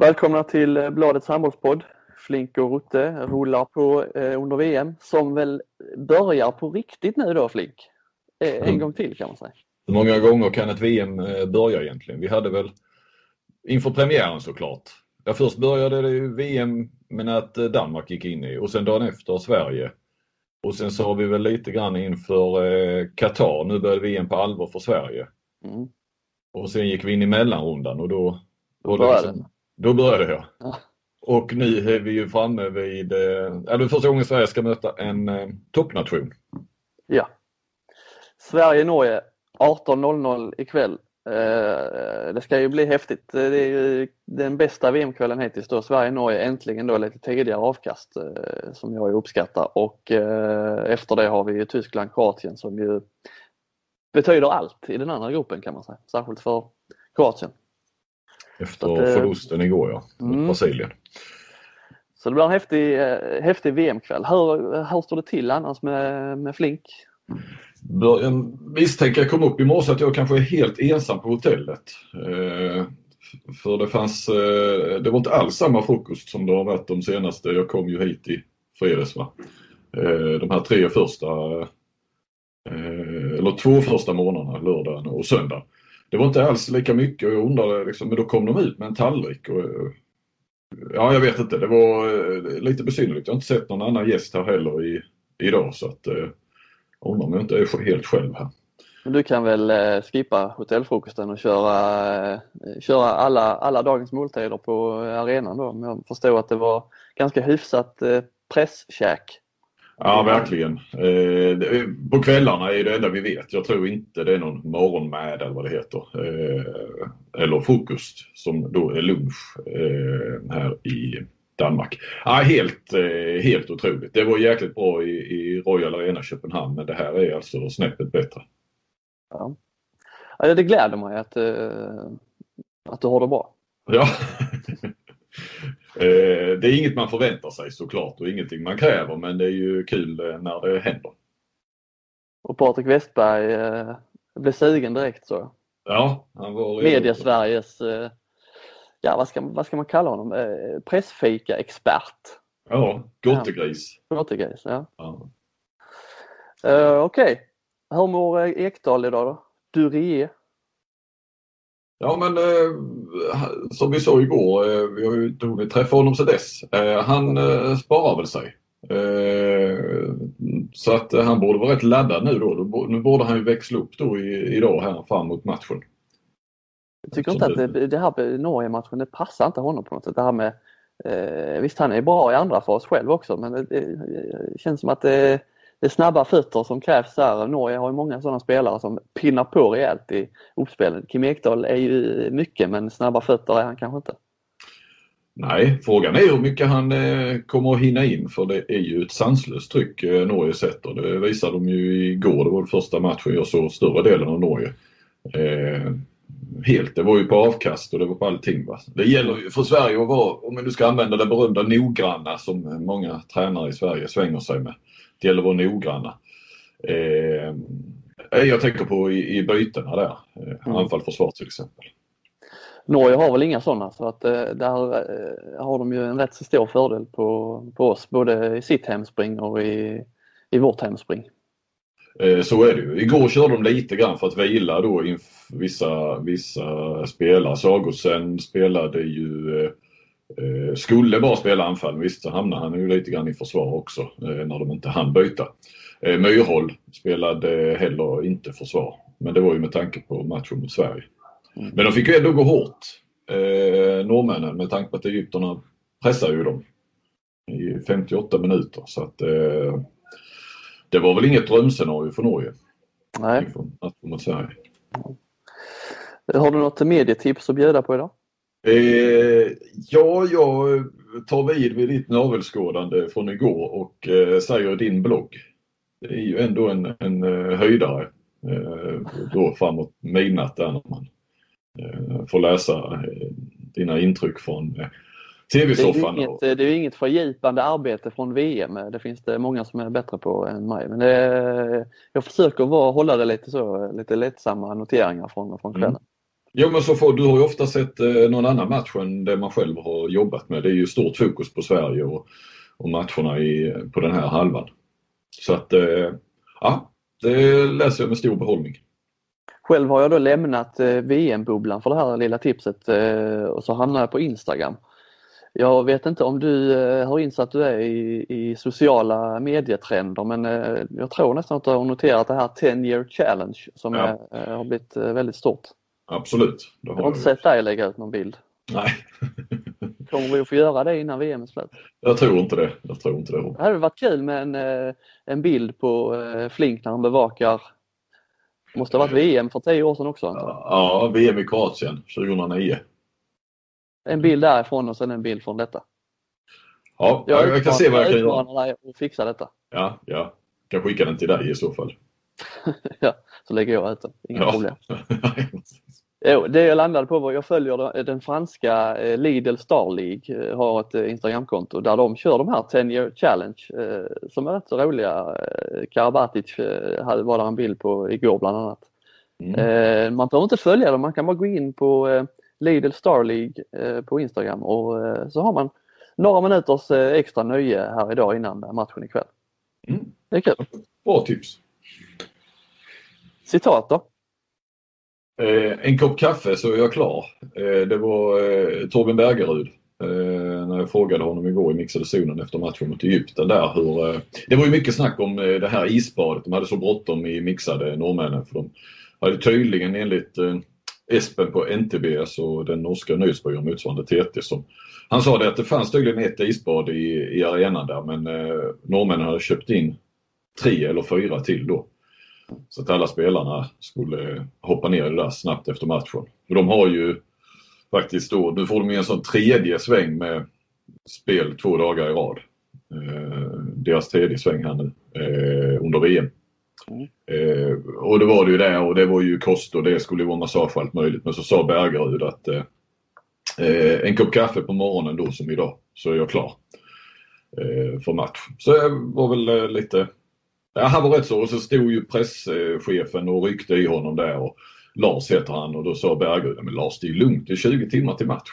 Välkomna till eh, Bladets handbollspodd. Flink och Rutte rullar på eh, under VM som väl börjar på riktigt nu då Flink. Eh, en mm. gång till kan man säga. Hur många gånger kan ett VM börja egentligen? Vi hade väl inför premiären såklart. Ja, först började det VM med att Danmark gick in i och sen dagen efter Sverige. Och sen så har vi väl lite grann inför Qatar. Nu började VM på allvar för Sverige. Mm. Och sen gick vi in i mellanrundan och då, då började liksom, Då började jag. Ja. Och nu är vi ju framme vid, eh, det är första gången Sverige ska möta en eh, toppnation. Ja. Sverige-Norge 18.00 ikväll. Eh, det ska ju bli häftigt. Det är ju den bästa VM-kvällen hittills då. Sverige-Norge äntligen då lite tidigare avkast eh, som jag uppskattar och eh, efter det har vi ju Tyskland-Kroatien som ju betyder allt i den andra gruppen kan man säga. Särskilt för Kroatien. Efter att, förlusten igår ja, mot mm. Brasilien. Så det blir en häftig, häftig VM-kväll. Hur, hur står det till annars med, med Flink? Jag misstänker jag kom upp i morse att jag kanske är helt ensam på hotellet. Eh, för det fanns, eh, det var inte alls samma frukost som det har varit de senaste, jag kom ju hit i fredags va. Eh, de här tre första, eller två första månaderna, lördagen och söndag. Det var inte alls lika mycket och jag undrade liksom, men då kom de ut med en tallrik. Och, ja, jag vet inte, det var eh, lite besynnerligt. Jag har inte sett någon annan gäst här heller i, idag så att eh, Undrar om jag inte är helt själv här. Men du kan väl eh, skippa hotellfrukosten och köra, köra alla, alla dagens måltider på arenan då? Men jag förstår att det var ganska hyfsat presskäk. Ja, verkligen. Eh, på kvällarna är det enda vi vet. Jag tror inte det är någon morgonmäd eller vad det heter. Eh, eller frukost som då är lunch eh, här i Danmark. Ja, helt, eh, helt otroligt. Det var jäkligt bra i, i Royal Arena Köpenhamn men det här är alltså snäppet bättre. Ja. ja det gläder mig att, uh, att du har det bra. Ja. Eh, det är inget man förväntar sig såklart och ingenting man kräver men det är ju kul när det händer. Och Patrik Westberg eh, blev sugen direkt så. Ja, han var Media-Sveriges eh, ja, vad ska, vad ska man kalla honom? Eh, pressfika-expert. Ja, gottegris. Ja, gottegris, ja. ja. Uh, Okej, okay. hur mår Ekdal idag då? Durie? Ja men eh, som vi sa igår, eh, vi har ju inte hunnit träffa honom sedan dess. Eh, han eh, sparar väl sig. Eh, så att han borde vara rätt laddad nu då. Nu borde han ju växla upp då i, idag här fram mot matchen. Jag tycker inte att det, det här Norge-matchen, det passar inte honom på något sätt. Det här med, eh, visst han är bra i andra fas själv också men det, det känns som att det, det är snabba fötter som krävs där. Norge har ju många sådana spelare som pinnar på rejält i uppspelet. Kim Ekdahl är ju mycket men snabba fötter är han kanske inte. Nej, frågan är hur mycket han eh, kommer att hinna in för det är ju ett sanslöst tryck eh, Norge sätter. Det visade de ju igår, det var den första matchen jag såg större delen av Norge. Eh, helt. Det var ju på avkast och det var på allting. Va? Det gäller ju för Sverige att vara, om du nu ska använda det berömda noggranna som många tränare i Sverige svänger sig med. Det gäller att vara noggranna. Eh, jag tänker på i, i bytena där. Eh, mm. Anfall, försvar till exempel. Norge har väl inga sådana så att eh, där eh, har de ju en rätt så stor fördel på, på oss både i sitt hemspring och i, i vårt hemspring. Eh, så är det ju. Igår körde de lite grann för att vila då vissa, vissa spelare. Sagosen spelade ju, eh, skulle bara spela anfall. Visst så hamnade han ju lite grann i försvar också eh, när de inte hann byta. Eh, Myrhåll spelade heller inte försvar. Men det var ju med tanke på matchen mot Sverige. Mm. Men de fick ju ändå gå hårt, eh, norrmännen, med tanke på att egypterna pressade ju dem i 58 minuter. Så att eh, det var väl inget drömscenario för Norge. Nej. Mot Sverige. Har du något medietips att bjuda på idag? Eh, ja, jag tar vid vid ditt navelskådande från igår och eh, säger din blogg. Det är ju ändå en, en uh, höjdare eh, då framåt midnatt där när man eh, får läsa eh, dina intryck från TV-soffan. Det, är inget, det är inget fördjupande arbete från VM. Det finns det många som är bättre på än mig. Men det, jag försöker vara, hålla det lite så, lite lättsamma noteringar från, från kvällen. Mm. Jo men så får, du har ju ofta sett eh, någon annan match än det man själv har jobbat med. Det är ju stort fokus på Sverige och, och matcherna i, på den här halvan. Så att eh, ja, det läser jag med stor behållning. Själv har jag då lämnat eh, VM-bubblan för det här lilla tipset och så hamnar jag på Instagram. Jag vet inte om du har insatt du är i, i sociala medietrender men jag tror nästan att du har noterat det här 10 year challenge som Ja. är, har blivit väldigt stort. Absolut. Det Jag har har inte jag. sett dig lägga ut någon bild. Nej, Kommer vi att få göra det innan VM är slut? jag tror inte det. Jag tror inte det. Det hade varit kul med en, eh, en bild på eh, Flink när han bevakar Måste ha varit VM för tio år sedan också antar jag. Ja, VM i Kroatien 2009. En bild därifrån och sen en bild från detta. Ja, jag, jag kan se vad jag kan göra. utmanar dig att fixa detta. Ja, ja. Kan skicka den till dig i så fall. ja, så lägger jag ut den. Inga Ja. problem. Jo, det jag landade på var jag följer den franska eh, Lidl Star League, eh, har ett eh, Instagramkonto där de kör de här 10 year challenge eh, som är rätt så roliga. Eh, Karabatic eh, var där en bild på igår bland annat. Mm. Eh, man behöver inte följa dem, man kan bara gå in på eh, Lidl Star League eh, på Instagram och eh, så har man några minuters eh, extra nöje här idag innan matchen ikväll. Mm. Det är kul. Bra tips. Citat då? Eh, en kopp kaffe så är jag klar. Eh, det var eh, Torben Bergerud. Eh, när jag frågade honom igår i mixade zonen efter matchen mot Egypten där hur... Eh, det var ju mycket snack om eh, det här isbadet. De hade så bråttom i mixade norrmännen för de hade tydligen enligt eh, Espen på NTB, alltså den norska nyhetsbyrån motsvarande TT som han sa det att det fanns tydligen ett isbad i, i arenan där men eh, norrmännen hade köpt in tre eller fyra till då. Så att alla spelarna skulle hoppa ner i det där snabbt efter matchen. För de har ju faktiskt då, nu får de ju en sån tredje sväng med spel två dagar i rad. Eh, deras tredje sväng här nu eh, under VM. Eh, och det var det ju där och det var ju kost och det skulle vara massage och allt möjligt. Men så sa Bergerud att eh, eh, en kopp kaffe på morgonen då som idag så är jag klar för match. Så jag var väl lite Ja, han var rätt så. Och så stod ju presschefen och ryckte i honom där. Och Lars heter han och då sa Bergerud, "Ja, men Lars det är lugnt, det är 20 timmar till match.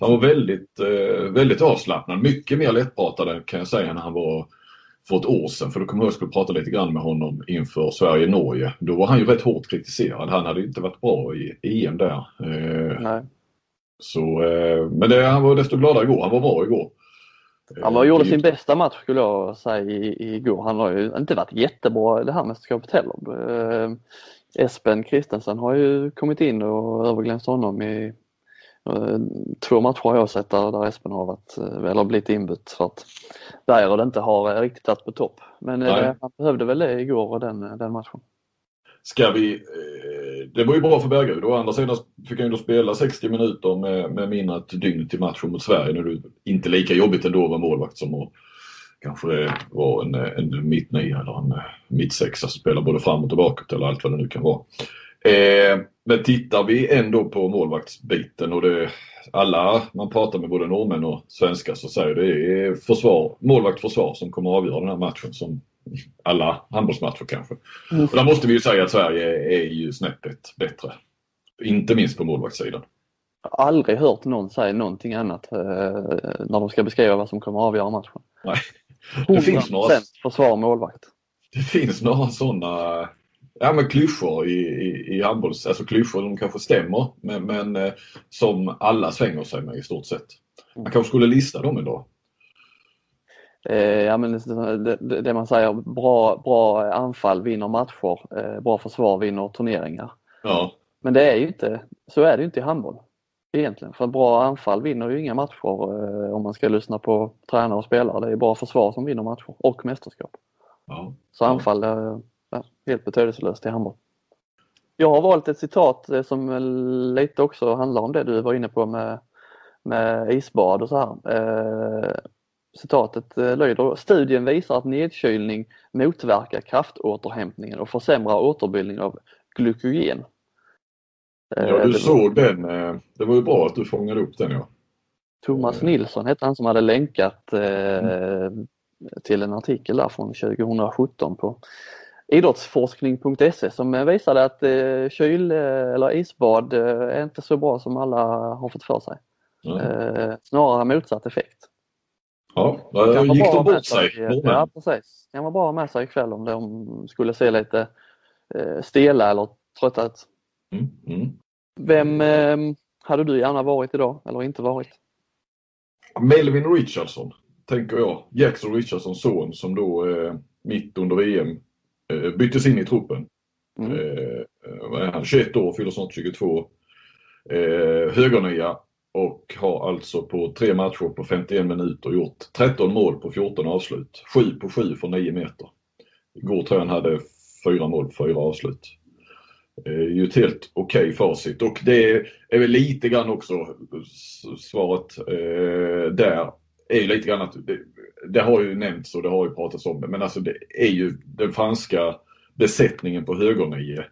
Han var väldigt, eh, väldigt avslappnad. Mycket mer lättpratad kan jag säga än han var för ett år sedan. För då kommer jag ihåg att jag skulle prata lite grann med honom inför Sverige-Norge. Då var han ju rätt hårt kritiserad. Han hade inte varit bra i EM där. Eh, Nej. så, eh, men det, han var desto gladare igår. Han var bra igår. Han var, gjorde Eh, sin bästa match skulle jag säga i- igår. Han har ju inte varit jättebra det här mästerskapet heller. Eh, Espen Christensen har ju kommit in och överglänst honom i eh, två matcher har jag sett där, där Espen har varit, eh, eller blivit inbytt för att Bergerud inte har eh, riktigt varit på topp. Men eh, han behövde väl det igår den, den matchen. Ska vi... Det var ju bra för Bergerud. Å andra sidan fick han ju då spela 60 minuter med, med mindre än ett dygn till matchen mot Sverige. Nu är det inte lika jobbigt ändå att vara målvakt som att kanske vara en, en mittnia eller en mittsexa som spelar både fram och tillbaka eller allt vad det nu kan vara. Eh, men tittar vi ändå på målvaktsbiten och det alla man pratar med både norrmän och svenskar så säger det är försvar, målvakt-försvar som kommer att avgöra den här matchen som alla handbollsmatcher kanske. Mm. Och där måste vi ju säga att Sverige är ju snäppet bättre. Inte minst på målvaktssidan. Jag har aldrig hört någon säga någonting annat eh, när de ska beskriva vad som kommer att avgöra matchen. Nej. Det finns 100% några, försvar målvakt. det finns några sådana ja, men klyschor i, i, i handbolls... Alltså klyschor de kanske stämmer men, men eh, som alla svänger sig med i stort sett. Man kanske skulle lista dem idag. Eh, ja, men det, det, man säger, bra, bra anfall vinner matcher, eh, bra försvar vinner turneringar. Ja, Men det är ju inte, så är det ju inte i handboll egentligen. För bra anfall vinner ju inga matcher eh, om man ska lyssna på tränare och spelare. Det är bara försvar som vinner matcher och mästerskap. ja. Så anfall är ja, helt betydelselöst i handboll. Jag har valt ett citat som lite också handlar om det du var inne på med, med isbad och så här. Citatet eh, lyder Studien visar att nedkylning motverkar kraftåterhämtningen och försämrar återbildning av glykogen. Eh, ja du såg den. eh, Det var ju bra att du fångade upp den ja. Thomas Nilsson hette han som hade länkat eh, till en artikel där från 2017 på idrottsforskning.se som visade att kyl eller isbad är inte så bra som alla har fått för sig. Mm. Snarare motsatt effekt. Ja, då gick de bort sig. sig ja, precis. Det kan vara bra med sig ikväll om de skulle se lite stela eller trötta ut. Mm. Mm. Vem eh, hade du gärna varit idag eller inte varit? Melvin Richardson, tänker jag. Jackson Richardsons son som då eh, mitt under VM eh, byttes in i truppen. Mm. Eh, han 21 år, fyller snart 22. Eh, högernia och har alltså på tre matcher på 51 minuter gjort 13 mål på 14 avslut. 7 på 7 från 9 meter. Igår tror jag han hade fyra mål på fyra avslut. Det är ju ett helt okej okay facit och det är väl lite grann också svaret eh, där är ju lite grann att det, det, har ju nämnts och det har ju pratats om det men alltså det är ju den franska besättningen på högernio.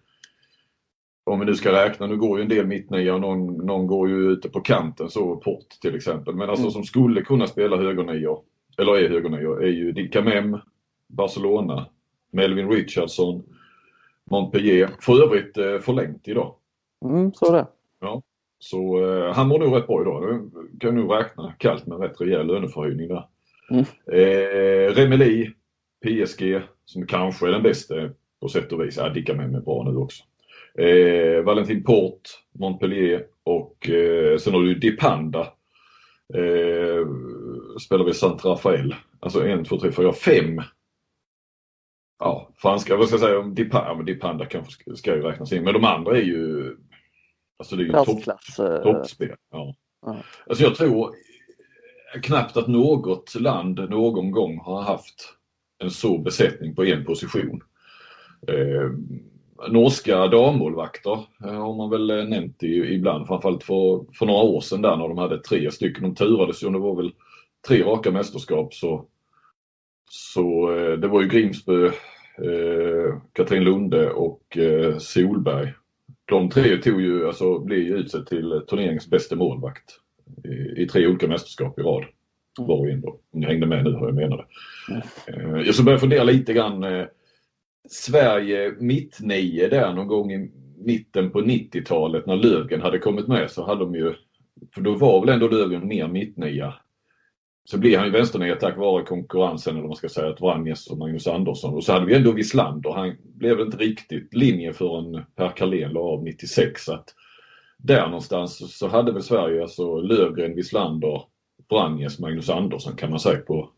Om vi nu ska räkna, nu går ju en del mittnia och någon, någon går ju ute på kanten så Port till exempel. Men alltså mm. som skulle kunna spela högernio, eller är högernio, är ju Dicamem, Barcelona, Melvin Richardson, Montpellier. För övrigt eh, förlängt idag. Mm, så det. Ja. Så eh, han mår nog rätt bra idag. Nu kan nog räkna kallt med rätt rejäl löneförhöjning där. Mm. Eh, Remeli, PSG, som kanske är den bästa på sätt och vis. Ja, Dicka med mig bra nu också. Eh, Valentin Port, Montpellier och eh, sen har du Dipanda. Eh, spelar vi Sant Rafael. Alltså en, två, tre, fyra, fem ja, franska, vad ska jag säga, Dipanda, Dipanda kanske ska ju räknas in. Men de andra är ju Alltså det är ju topp, eh, toppspel. Ja. Ja. Alltså jag tror knappt att något land någon gång har haft en så besättning på en position. Eh, norska dammålvakter eh, har man väl eh, nämnt i, ibland, framförallt för, för några år sedan där när de hade tre stycken. De turades ju, det var väl tre raka mästerskap så så eh, det var ju Grimsby, eh, Katrin Lunde och eh, Solberg. De tre tog ju, alltså, blev ju utsedd till turneringens bästa målvakt i, i tre olika mästerskap i rad. Mm. Var och en då. Om ni hängde med nu hur jag menade. Mm. Jag ska börja fundera lite grann. Sverige mittnio där någon gång i mitten på 90-talet när Löfgren hade kommit med så hade de ju, för då var väl ändå Löfgren mer mittnia så blev han ju vänsternia tack vare konkurrensen, eller vad man ska säga, att Vranjes och Magnus Andersson. Och så hade vi ändå Wislander. Han blev inte riktigt linje förrän Per Carlén la av 96. Så att där någonstans så hade väl Sverige alltså Löfgren, Wislander, Vranjes, Magnus Andersson kan man säga på,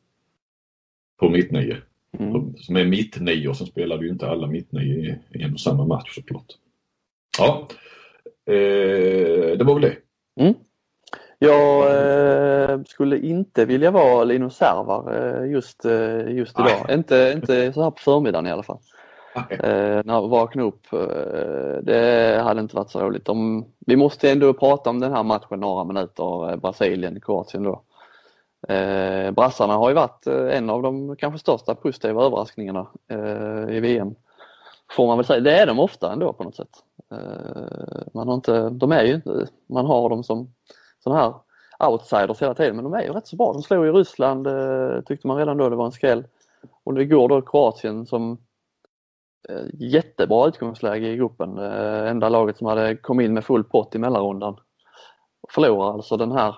på mittnio. Mm. Som är mittnior, sen spelade ju inte alla mittnio i, i en och samma match såklart. Ja, eh, det var väl det. Mm. Jag eh, skulle inte vilja vara Linus Servar eh, just, eh, just idag. Inte, inte så här på förmiddagen i alla fall. Eh, när jag vaknade upp. Eh, det hade inte varit så roligt. Om, vi måste ändå prata om den här matchen några minuter, Brasilien-Kroatien då. Eh, brassarna har ju varit eh, en av de kanske största positiva överraskningarna eh, i VM. Får man väl säga. Det är de ofta ändå på något sätt. Eh, man har inte, de är ju inte, man har dem som sådana här outsiders hela tiden men de är ju rätt så bra. De slog ju Ryssland eh, tyckte man redan då det var en skräll. Och det går då Kroatien som eh, jättebra utgångsläge i gruppen. Eh, enda laget som hade kommit in med full pott i mellanrundan. Förlorar alltså den här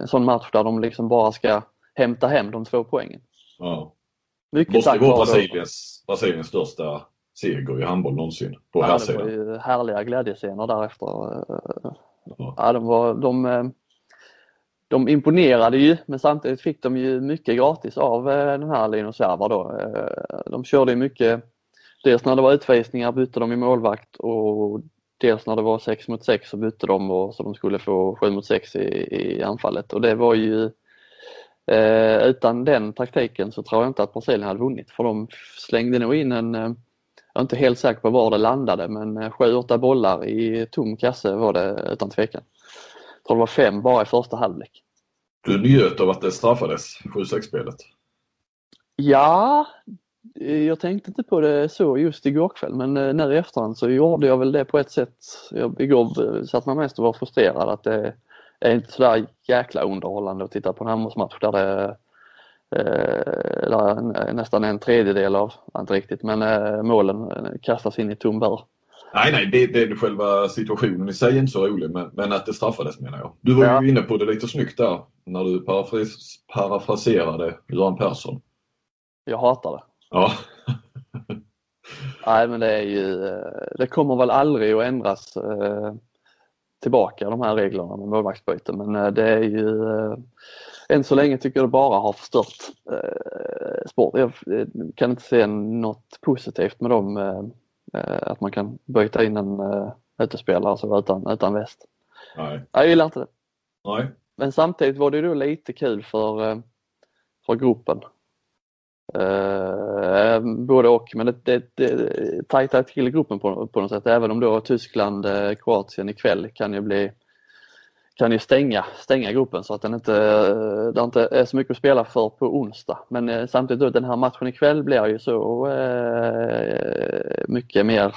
en sån match där de liksom bara ska hämta hem de två poängen. Ja. Mycket Måste vara Brasiliens, Brasiliens största seger i handboll någonsin på ja, här. Det var ju härliga glädjescener därefter. Ja, de, var, de, eh, de imponerade ju men samtidigt fick de ju mycket gratis av eh, den här Linus Järvar då. Eh, de körde mycket, dels när det var utvisningar bytte de i målvakt och dels när det var 6 mot 6 så bytte de och, så de skulle få 7 mot 6 i, i anfallet och det var ju eh, utan den taktiken så tror jag inte att Brasilien hade vunnit för de slängde nog in en jag är inte helt säker på var det landade men 7-8 eh, bollar i tom kasse var det utan tvekan. Jag tror det var fem bara i första halvlek. Du njöt av att det straffades, 7-6-spelet? Ja, jag tänkte inte på det så just igår kväll men eh, nu i efterhand så gjorde jag väl det på ett sätt. Jag, igår satt man mest och var frustrerad att det är inte sådär jäkla underhållande att titta på en handbollsmatch där det eller nästan en tredjedel av, inte riktigt, men målen kastas in i tom bur. Nej, nej, det, det är själva situationen i sig är inte så rolig, men, men att det straffades menar jag. Du var ja. ju inne på det lite snyggt där när du parafras, parafraserade Göran Persson. Jag hatar det. Ja. nej, men det är ju, det kommer väl aldrig att ändras eh, tillbaka de här reglerna med målvaktsbyte, men eh, det är ju eh, än så länge tycker jag det bara har förstört eh, sport. Jag kan inte se något positivt med dem Eh, att man kan byta in en utespelare så utan, utan väst. Nej. Jag gillar inte det. Nej. Men samtidigt var det då lite kul för, för gruppen. Uh, både och, men det, det, det tajtar till gruppen på, på något sätt. Även om då Tyskland, Kroatien ikväll kan ju bli kan ju stänga, stänga gruppen så att den inte, det inte är så mycket att spela för på onsdag. Men eh, samtidigt då, den här matchen ikväll blir ju så eh, mycket mer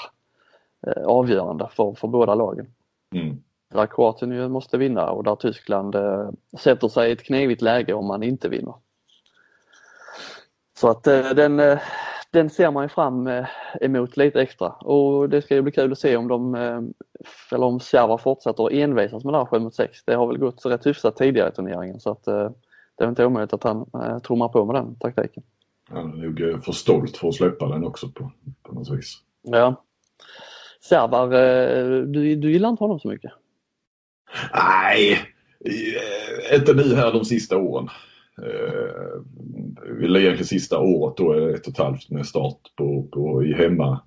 eh, avgörande för, för båda lagen. Mm. Där Kroatien ju måste vinna och där Tyskland eh, sätter sig i ett knivigt läge om man inte vinner. Så att eh, den, eh, den ser man ju fram eh, emot lite extra och det ska ju bli kul att se om de eller om Sjava fortsätter att envisas med det här 7 mot 6. Det har väl gått rätt hyfsat tidigare i turneringen så att det är inte omöjligt att han trummar på med den taktiken. Han är nog för stolt för att släppa den också på, på något vis. Ja. Servar, du, du gillar inte honom så mycket? Nej, inte nu här de sista åren eh, eller egentligen sista året då, ett och ett halvt med start på, på i hemma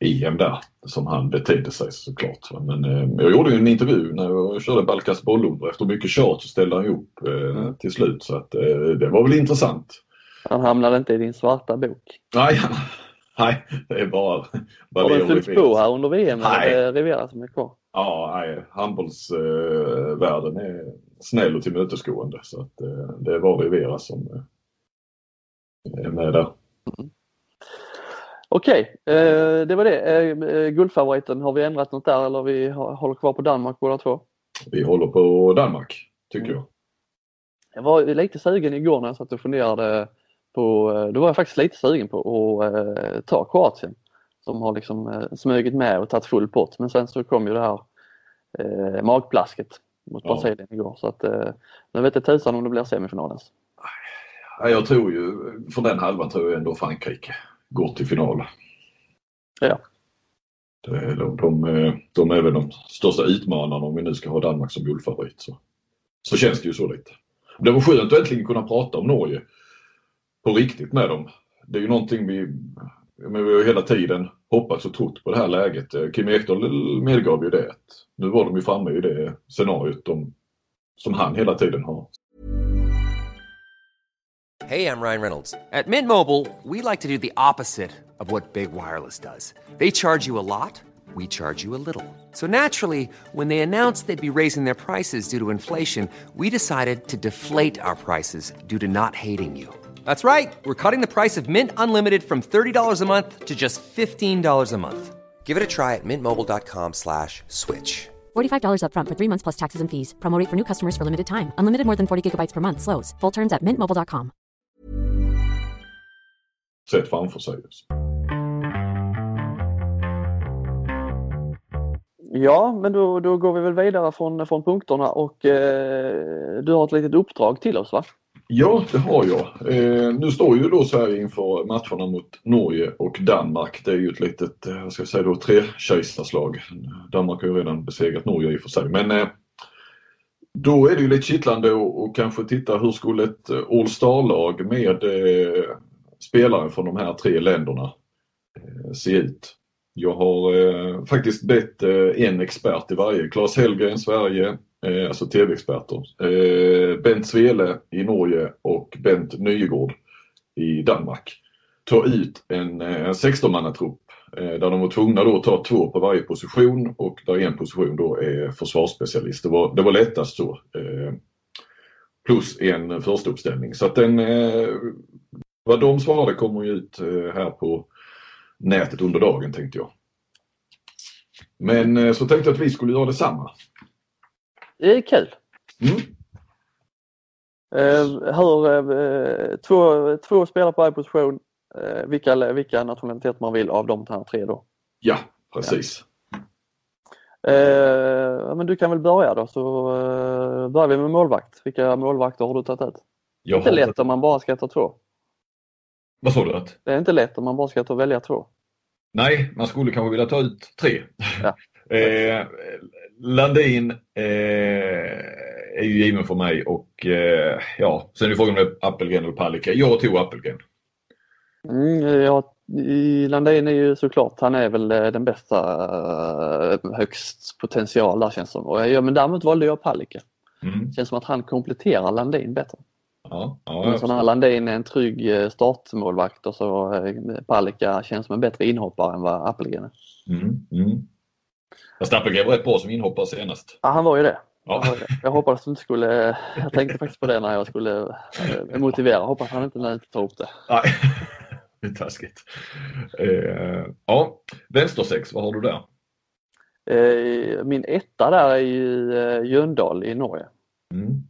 EM där som han betedde sig såklart. Men eh, jag gjorde en intervju när jag körde Balkas bollor. Efter mycket tjat så ställde han upp eh, till slut så att eh, det var väl intressant. Han hamnade inte i din svarta bok? Nej, nej det är bara... bara Har den fyllts på här under VM? Nej. Eller Rivera som är kvar? Ja, nej. Handbollsvärlden eh, är snäll och tillmötesgående så att eh, det var Rivera som eh, är med där. Mm. Okej, okay, eh, det var det. Guldfavoriten, har vi ändrat något där eller vi håller kvar på Danmark båda två? Vi håller på Danmark, tycker mm. jag. Jag var lite sugen igår när jag satt och funderade på, då var jag faktiskt lite sugen på att ta Kroatien som har liksom smugit med och tagit full pott men sen så kom ju det här eh, magplasket mot ja. Brasilien igår. Så att, eh, nu vet jag tusan om det blir semifinalens. Ja, jag tror ju, för den halvan tror jag ändå Frankrike går till final. Ja. De, de, de är väl de största utmanarna om vi nu ska ha Danmark som guldfavorit. Så, så känns det ju så lite. Det var skönt att äntligen kunna prata om Norge på riktigt med dem. Det är ju någonting vi, men vi har hela tiden hoppats och trott på det här läget. Eh, Kim Ekdahl medgav ju det. Nu var de ju framme i det scenariot de, som han hela tiden har. Hej, jag Ryan Reynolds. På Mint Mobile, we like to do the opposite of what Big Wireless does. They charge you a lot, we charge you a little. So naturally, when they announced they'd be raising their prices due to inflation, we decided to deflate our prices due to not hating you. That's right. We're cutting the price of Mint Unlimited from $30 a month to just $15 a month. Give it a try at mintmobile.com slash switch. $45 up front for three months plus taxes and fees. Promo for new customers for limited time. Unlimited more than 40 gigabytes per month. Slows. Full terms at mintmobile.com. Sett framför sig. Ja, men då, då går vi väl vidare från, från punkterna och eh, du har ett litet uppdrag till oss va? Ja, det har jag. Eh, nu står ju då Sverige inför matcherna mot Norge och Danmark. Det är ju ett litet, eh, vad ska jag säga då, trekejsarslag. Danmark har ju redan besegrat Norge i och för sig. Men eh, då är det ju lite kittlande att kanske titta hur skulle ett eh, All Star-lag med eh, spelare från de här tre länderna eh, se ut. Jag har eh, faktiskt bett eh, en expert i varje. Claes Hellgren, Sverige, eh, alltså tv-experter. Eh, Bent Svele i Norge och Bent Nygård i Danmark ta ut en, eh, en 16-mannatrupp eh, där de var tvungna då att ta två på varje position och där en position då är försvarsspecialist. Det var, det var lättast så. Eh, plus en första uppställning. Så att den, eh, vad de svarade kommer ju ut eh, här på nätet under dagen tänkte jag. Men eh, så tänkte jag att vi skulle göra detsamma. Det är kul. Mm. Eh, hur, eh, två, två spelare på varje position, eh, vilka, vilka nationaliteter man vill av de här tre då. Ja, precis. Eh, men du kan väl börja då så eh, börjar vi med målvakt. Vilka målvakter har du tagit ut? Det är inte lätt om man bara ska ta två. Vad sa du? Att? Det är inte lätt om man bara ska ta välja två. Nej, man skulle kanske vilja ta ut tre. Ja. eh, Landin eh, är ju given för mig och eh, ja, sen är frågan om Appelgren eller Palicka. Jag tog Appelgren. Mm, ja, Landin är ju såklart, han är väl eh, den bästa eh, högst potential där känns det som. Ja, men däremot valde jag Palicka. Mm. Känns som att han kompletterar Landin bättre. Ja, ja, sån här Landin är en trygg startmålvakt och så Palicka känns som en bättre inhoppare än vad Appelgren är. Mm, mm. Fast Appelgren var rätt bra som inhoppare senast. Ja, han var ju det. Ja. Jag hoppades du inte skulle, jag tänkte faktiskt på det när jag skulle eh, motivera. Hoppas han inte, inte tar upp det. Nej, det är taskigt. Eh, ja, vänstersex, vad har du där? Eh, Min etta där är ju Jöndal i Norge. Mm.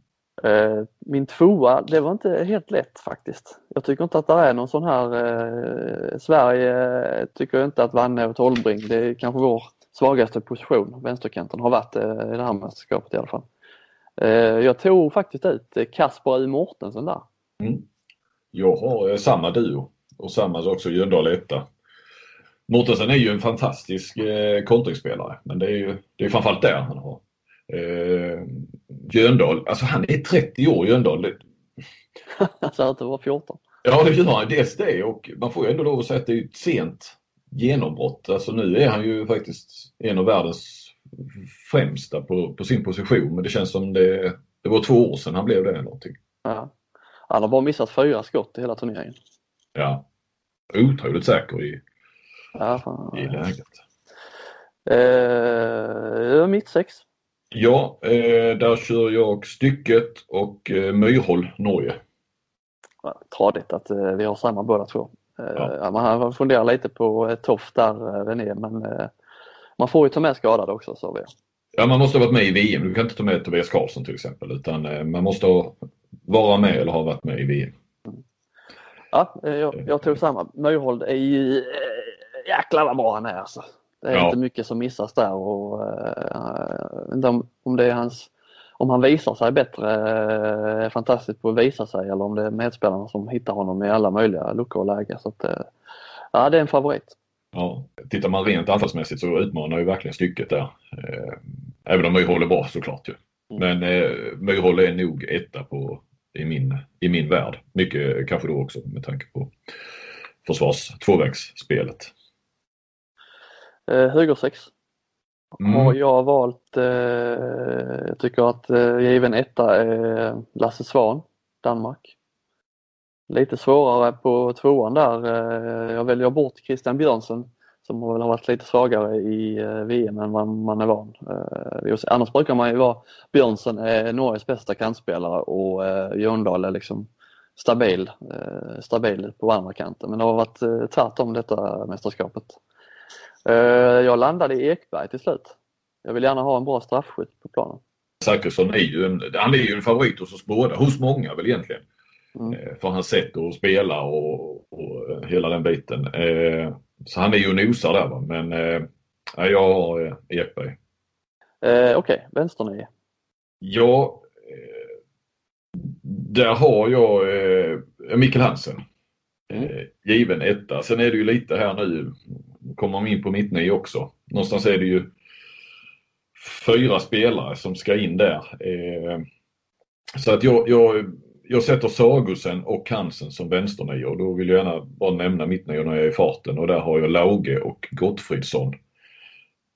Eh, Min tvåa, det var inte helt lätt faktiskt. Jag tycker inte att det är någon sån här, Sverige tycker inte att Vanne och Tolbring, det är kanske vår svagaste position, vänsterkanten, har varit eh, i det här mästerskapet i alla fall. Eh, Jag tog faktiskt ut eh, Kasper I Mortensen där. Mm. Jag har samma duo och samma också Jöndal etta. Mortensen är ju en fantastisk eh, kontringsspelare men det är ju det är framförallt där han har. Eh, Jöndal, alltså han är 30 år Jöndal. Det- Så att det var 14. Ja det gör han, dels det och man får ju ändå lov att säga att det är ett sent genombrott. Alltså nu är han ju faktiskt en av världens främsta på, på sin position men det känns som det, det var två år sedan han blev det eller någonting. Ja. Han har bara missat fyra skott i hela turneringen. Ja. Otroligt säker i, Ja, fan. i läget. Eh, mitt sex. Ja, eh, där kör jag stycket och eh, Myrhåll, Norge. Ja, Tradigt att eh, vi har samma båda två. Eh, Ja. ja. man har funderat lite på eh, Toft där, eh, René, men eh, man får ju ta med skadade också sa vi. Ja, man måste ha varit med i VM. Du kan inte ta med Tobias Karlsson till exempel utan eh, man måste vara med eller ha varit med i VM. Ja, eh, jag, jag tog samma. Myrhold är ju eh, jäklar vad bra han är alltså. Det är Ja. inte mycket som missas där och eh, om, om det är hans om han visar sig bättre, eh, är fantastiskt på att visa sig eller om det är medspelarna som hittar honom i alla möjliga luckor och lägen. Så att, eh, ja, det är en favorit. Ja, tittar man rent anfallsmässigt så utmanar ju verkligen stycket där. Eh, även om Myrhåll är bra såklart ju. Men eh, Myrhåll är nog etta på, i, min, i min värld. Mycket kanske då också med tanke på försvars tvåvägsspelet. Eh, högersex Mm. har jag valt, eh, jag tycker att eh, given etta är Lasse Svan, Danmark. Lite svårare på tvåan där. Eh, jag väljer bort Christian Björnsen som väl har varit lite svagare i eh, VM än vad man är van. Eh, annars brukar man ju vara, Björnsen är Norges bästa kantspelare och eh, Jöndal är liksom stabil, eh, stabil på andra kanten. Men det har varit eh, tvärtom detta mästerskapet. Eh, jag landade i Ekberg till slut. Jag vill gärna ha en bra straffskytt på planen. Zachrisson är ju en, han är ju en favorit hos oss båda, hos många väl egentligen. Mm. Eh, För hans sätt att spela och, och eh, hela den biten. Så han är ju nosar där va. Men ja, jag har Ekberg. Eh, Okej, vänsternio. Ja, där har jag eh, Mikkel Hansen. Eh, given etta. Sen är det ju lite här nu, kommer man in på mittnio också. Någonstans är det ju fyra spelare som ska in där. Eh, så att jag, jag, jag sätter Sagosen och Hansen som vänsternio och då vill jag gärna bara nämna mittnio när jag är i farten och där har jag Lauge och Gottfridsson.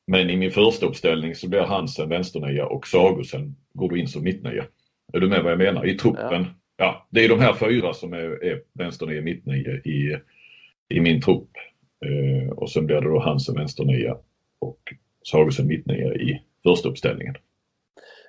Men i min första uppställning så blir Hansen vänsternia och Sagosen går då in som mittnia. Är du med vad jag menar? I truppen. Ja, det är de här fyra som är, är vänsternia mittnia i, i min trupp. Eh, och sen blir det då Hansen vänsternia och Sagosen mittnia i första uppställningen.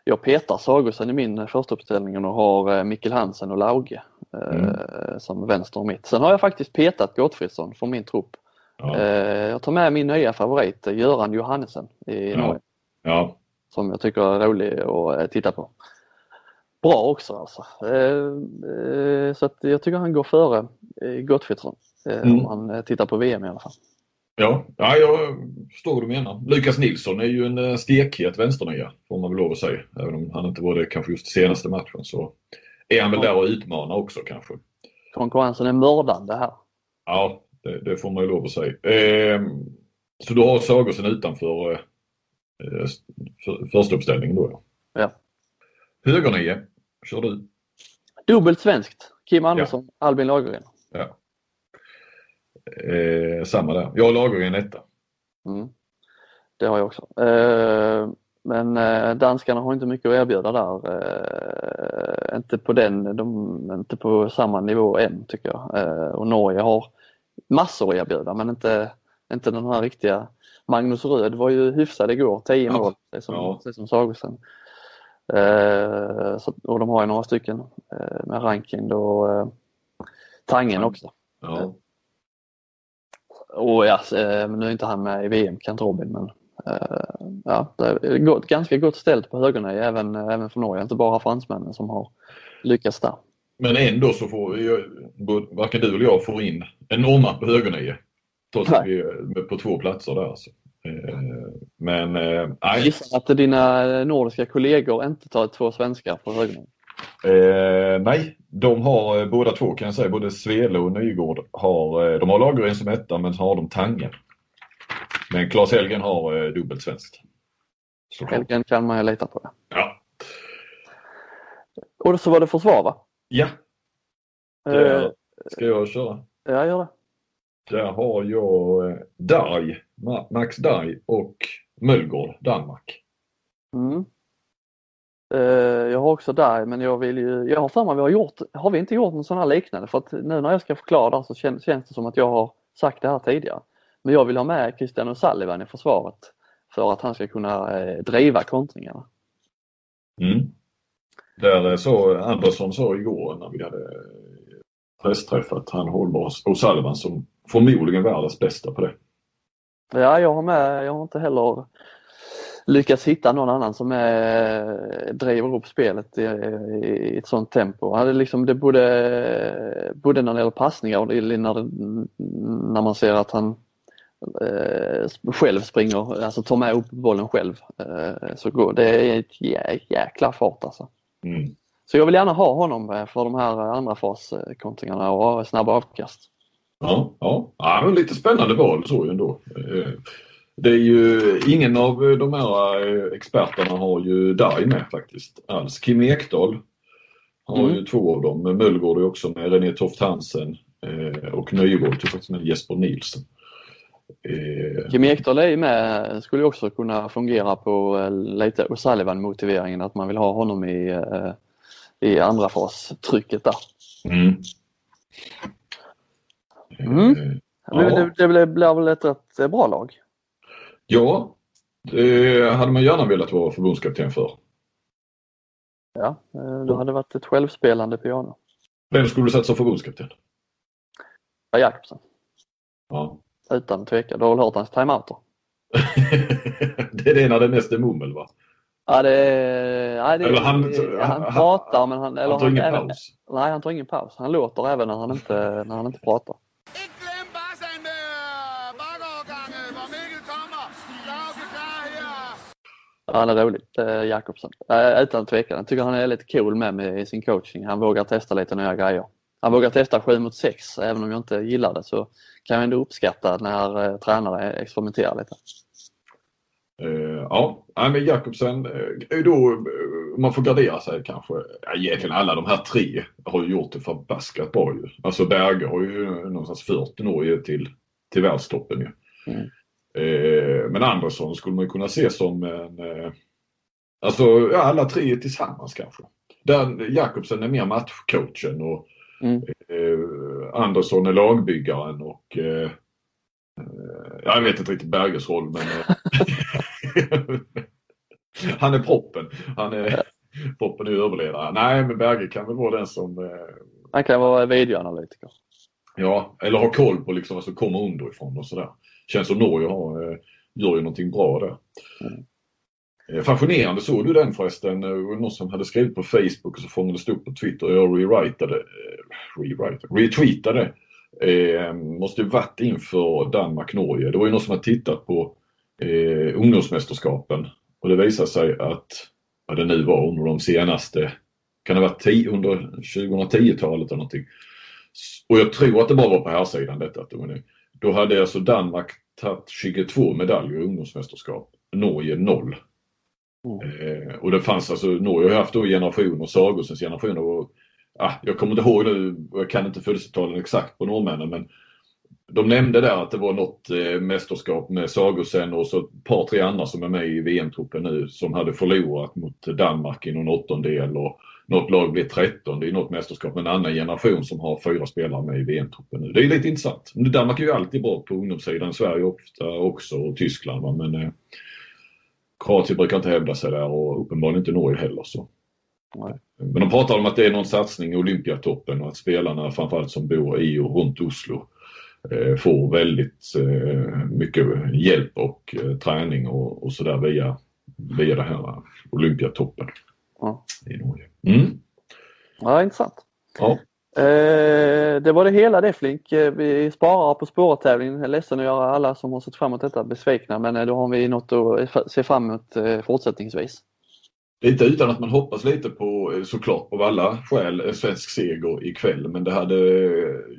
Jag petar Sagosen i min första uppställning och har eh, Mikkel Hansen och Lauge eh, Mm. som vänster och mitt. Sen har jag faktiskt petat Gottfridsson från min trupp. Ja, Eh, jag tar med min nya favorit eh, Göran Johannesen i Ja. Norge ja, som jag tycker är rolig att titta på. bra också alltså. Eh, eh, så att jag tycker han går före eh, Gottfridsson. Eh, Mm. Om man eh, tittar på VM i alla fall. Ja, ja jag förstår vad du menar. Lukas Nilsson är ju en eh, stekhet vänsternia får man väl lov att säga. Även om han inte var det kanske just senaste matchen så är han väl där och utmanar också kanske. Konkurrensen är mördande här. Ja, det, det får man ju lov att säga. Eh, så du har Sagosen utanför eh, för, första uppställningen då ja. Ja. Högernia, kör du? Dubbelt svenskt. Kim Andersson, Albin Lagergren. Ja. Eh, samma där. Jag har Lagergren etta. Mm. Det har jag också. Eh, men eh, danskarna har inte mycket att erbjuda där. Eh, inte på den, de, inte på samma nivå än tycker jag. Eh, och Norge har massor att erbjuda men inte, inte den här riktiga Magnus Röd var ju hyfsad igår, 10 Ja. mål, det är som, Ja. som Sagosen. Eh, så, och de har ju några stycken eh, med Rankind och eh, Tangen Ja. också. Ja. Och ja, eh, men nu är inte han med i VM, Kent Robin, men eh, ja, det är gott, ganska gott ställt på högerna även, även för Norge, inte bara fransmännen som har lyckats där. Men ändå så får vi, varken du eller jag får in en norrman på högernia. Trots att vi är på två platser där. Eh, Men eh, nej, gissar att dina nordiska kollegor inte tar två svenskar på högerna. Eh, nej, de har eh, båda två kan jag säga, både Svele och Nygård har, eh, de har Lagergren som etta men så har de Tangen. Men Claes Helgen har eh, dubbelt svenskt. Helgen kan man ju lita på. Ja. Och så var det försvar va? ja, Eh, det ska jag köra. ja, gör det. Där har jag eh, Darj, Ma- Max Darj och Möllgård, Danmark. Mm. Eh, jag har också där men jag vill ju, jag har för mig vi har gjort, har vi inte gjort någon sån här liknande? För att nu när jag ska förklara så känns, känns det som att jag har sagt det här tidigare. Men jag vill ha med Christian O'Sullivan i försvaret för att han ska kunna eh, driva kontringarna. Mm. Där eh, så Andersson sa igår när vi hade eh, pressträff att han håller Salvan som förmodligen världens bästa på det. Ja, jag har med, jag har inte heller lyckats hitta någon annan som är, driver upp spelet i, i ett sånt tempo. Är liksom, det både, både när det gäller passningar och när, det, när man ser att han eh, själv springer, alltså tar med upp bollen själv. Eh, så går, det är ett jä, jäkla fart alltså. Mm. Så jag vill gärna ha honom eh, för de här andra faskontringarna och snabba avkast. Ja, ja. ja men lite spännande val så ändå. Eh, Det är ju ingen av de här eh, experterna har ju Darj med faktiskt alls. Kim Ekdahl har Mm. ju två av dem. Men Möllgård är också med. René Toft Hansen eh, och Nygård typ faktiskt med Jesper Nilsson. Eh, Kim Ekdahl är ju med, skulle också kunna fungera på lite O'Sullivan motiveringen att man vill ha honom i, i andra fas, trycket där. Mm. Mm. Ja. Det, det blir, väl ett rätt bra lag? Ja, det hade man gärna velat vara förbundskapten för. Ja, eh, då hade det varit ett självspelande piano. Vem skulle du satsa förbundskapten? Ja, Jakobsen, Ja. utan tvekan. Du har väl hört hans timeouter? det är det när det mest är mummel va? Ja, det, är- ja, det, Eller han- han, han- pratar men han... Eller Han tar ingen även, paus. Nej, han tar ingen paus. Han låter även när han inte, när han inte pratar. Ja, Han är rolig, eh, Jakobsen. Eh, utan tvekan. Jag tycker han är lite cool med, med i sin coaching. Han vågar testa lite nya grejer. Han vågar testa 7 mot 6. Även om jag inte gillar det så kan jag ändå uppskatta när eh, tränare experimenterar lite. Eh, ja, men Jakobsen, eh, då, eh, man får gardera sig kanske. Ja, egentligen alla de här tre har ju gjort det förbaskat bra ju. Alltså Berge har ju någonstans fört Norge till, till världstoppen ju. Mm. Eh, men Andersson skulle man kunna se som en, eh, alltså ja, alla tre tillsammans kanske. Där Jakobsen är mer matchcoachen och Mm. eh, Andersson är lagbyggaren och jag vet inte riktigt Berges roll men han är proppen. Han är proppen är överledare. Nej men Berge kan väl vara den som Han kan vara videoanalytiker. Ja, eller ha koll på liksom vad som kommer underifrån och sådär. Känns som Norge har, eh, gör ju någonting bra där. Eh, Fascinerande, såg du den förresten? Eh, någon som hade skrivit på Facebook och så fångades det upp på Twitter. Jag rewritade, rewritade retweetade. Eh, måste varit inför Danmark-Norge. Det var ju någon som hade tittat på eh, ungdomsmästerskapen och det visade sig att, vad det nu var under de senaste, kan det ha varit 10, under 2010-talet eller någonting. Och jag tror att det bara var på här sidan detta. Att det var nu. Då hade alltså Danmark tagit 22 medaljer i ungdomsmästerskap. Norge 0. Eh, och det fanns alltså, Norge har haft då generationer, Sagosens generationer. Och, ah, jag kommer inte ihåg nu, jag kan inte födelsetalen exakt på norrmännen men de nämnde där att det var något eh, mästerskap med Sagosen och så ett par tre andra som är med i VM-truppen nu som hade förlorat mot Danmark i någon åttondel och något lag blev 13 i något mästerskap med en annan generation som har fyra spelare med i VM-truppen nu. Det är lite intressant. Danmark är ju alltid bra på ungdomssidan, Sverige ofta också och Tyskland va? men eh, Kroatien brukar inte hävda sig där och uppenbarligen inte Norge heller. Så. Nej. Men de pratar om att det är någon satsning i Olympiatoppen och att spelarna framförallt som bor i och runt Oslo eh, får väldigt eh, mycket hjälp och eh, träning och, och sådär via, via den här Olympiatoppen Ja. i Norge. Mm. Ja, intressant. Ja. Eh, det var det hela det Flink. Eh, Vi sparar på spårtävlingen. Jag är ledsen att göra alla som har sett fram emot detta besvikna men eh, då har vi något att se fram emot eh, fortsättningsvis. Lite utan att man hoppas lite på, såklart på alla skäl, en svensk seger ikväll. Men det hade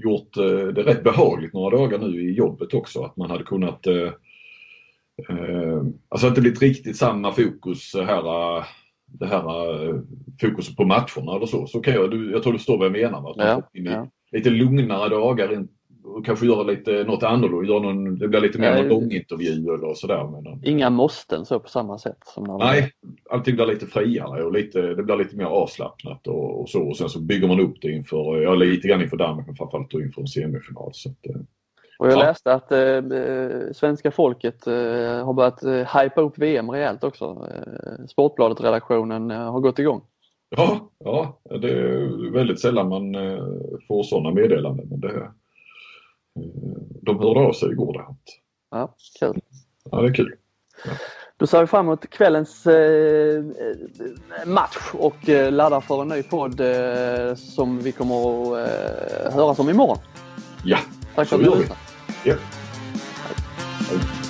gjort det rätt behagligt några dagar nu i jobbet också. Att man hade kunnat... Eh, alltså inte blivit riktigt samma fokus här, det här eh, fokuset på matcherna eller så. Så kan jag, jag tror du förstår vad jag menar. va? Ja, ja. Lite lugnare dagar och kanske göra lite något annorlunda. Göra någon, det blir lite mer Ja, någon långintervju eller sådär. Men, eh, Inga måsten så på samma sätt som när Nej, allting blir lite friare och lite, det blir lite mer avslappnat och, och så. Och sen så bygger man upp det inför, ja lite grann inför Danmark men framförallt inför en semifinal. Så att, eh, Och jag Ja. läste att eh, eh, svenska folket eh, har börjat eh, hypa upp VM rejält också. Eh, Sportbladet-redaktionen eh, har gått igång. ja, ja, det är väldigt sällan man eh, får sådana meddelanden. Men det, eh, de hörde av sig igår Ja, kul. Ja, det är kul. Då ser vi fram emot kvällens eh, match och eh, laddar för en ny podd eh, som vi kommer att eh, höras om imorgon. Ja, Tack för så att du gör vi. lyssnade. Ja. Hej.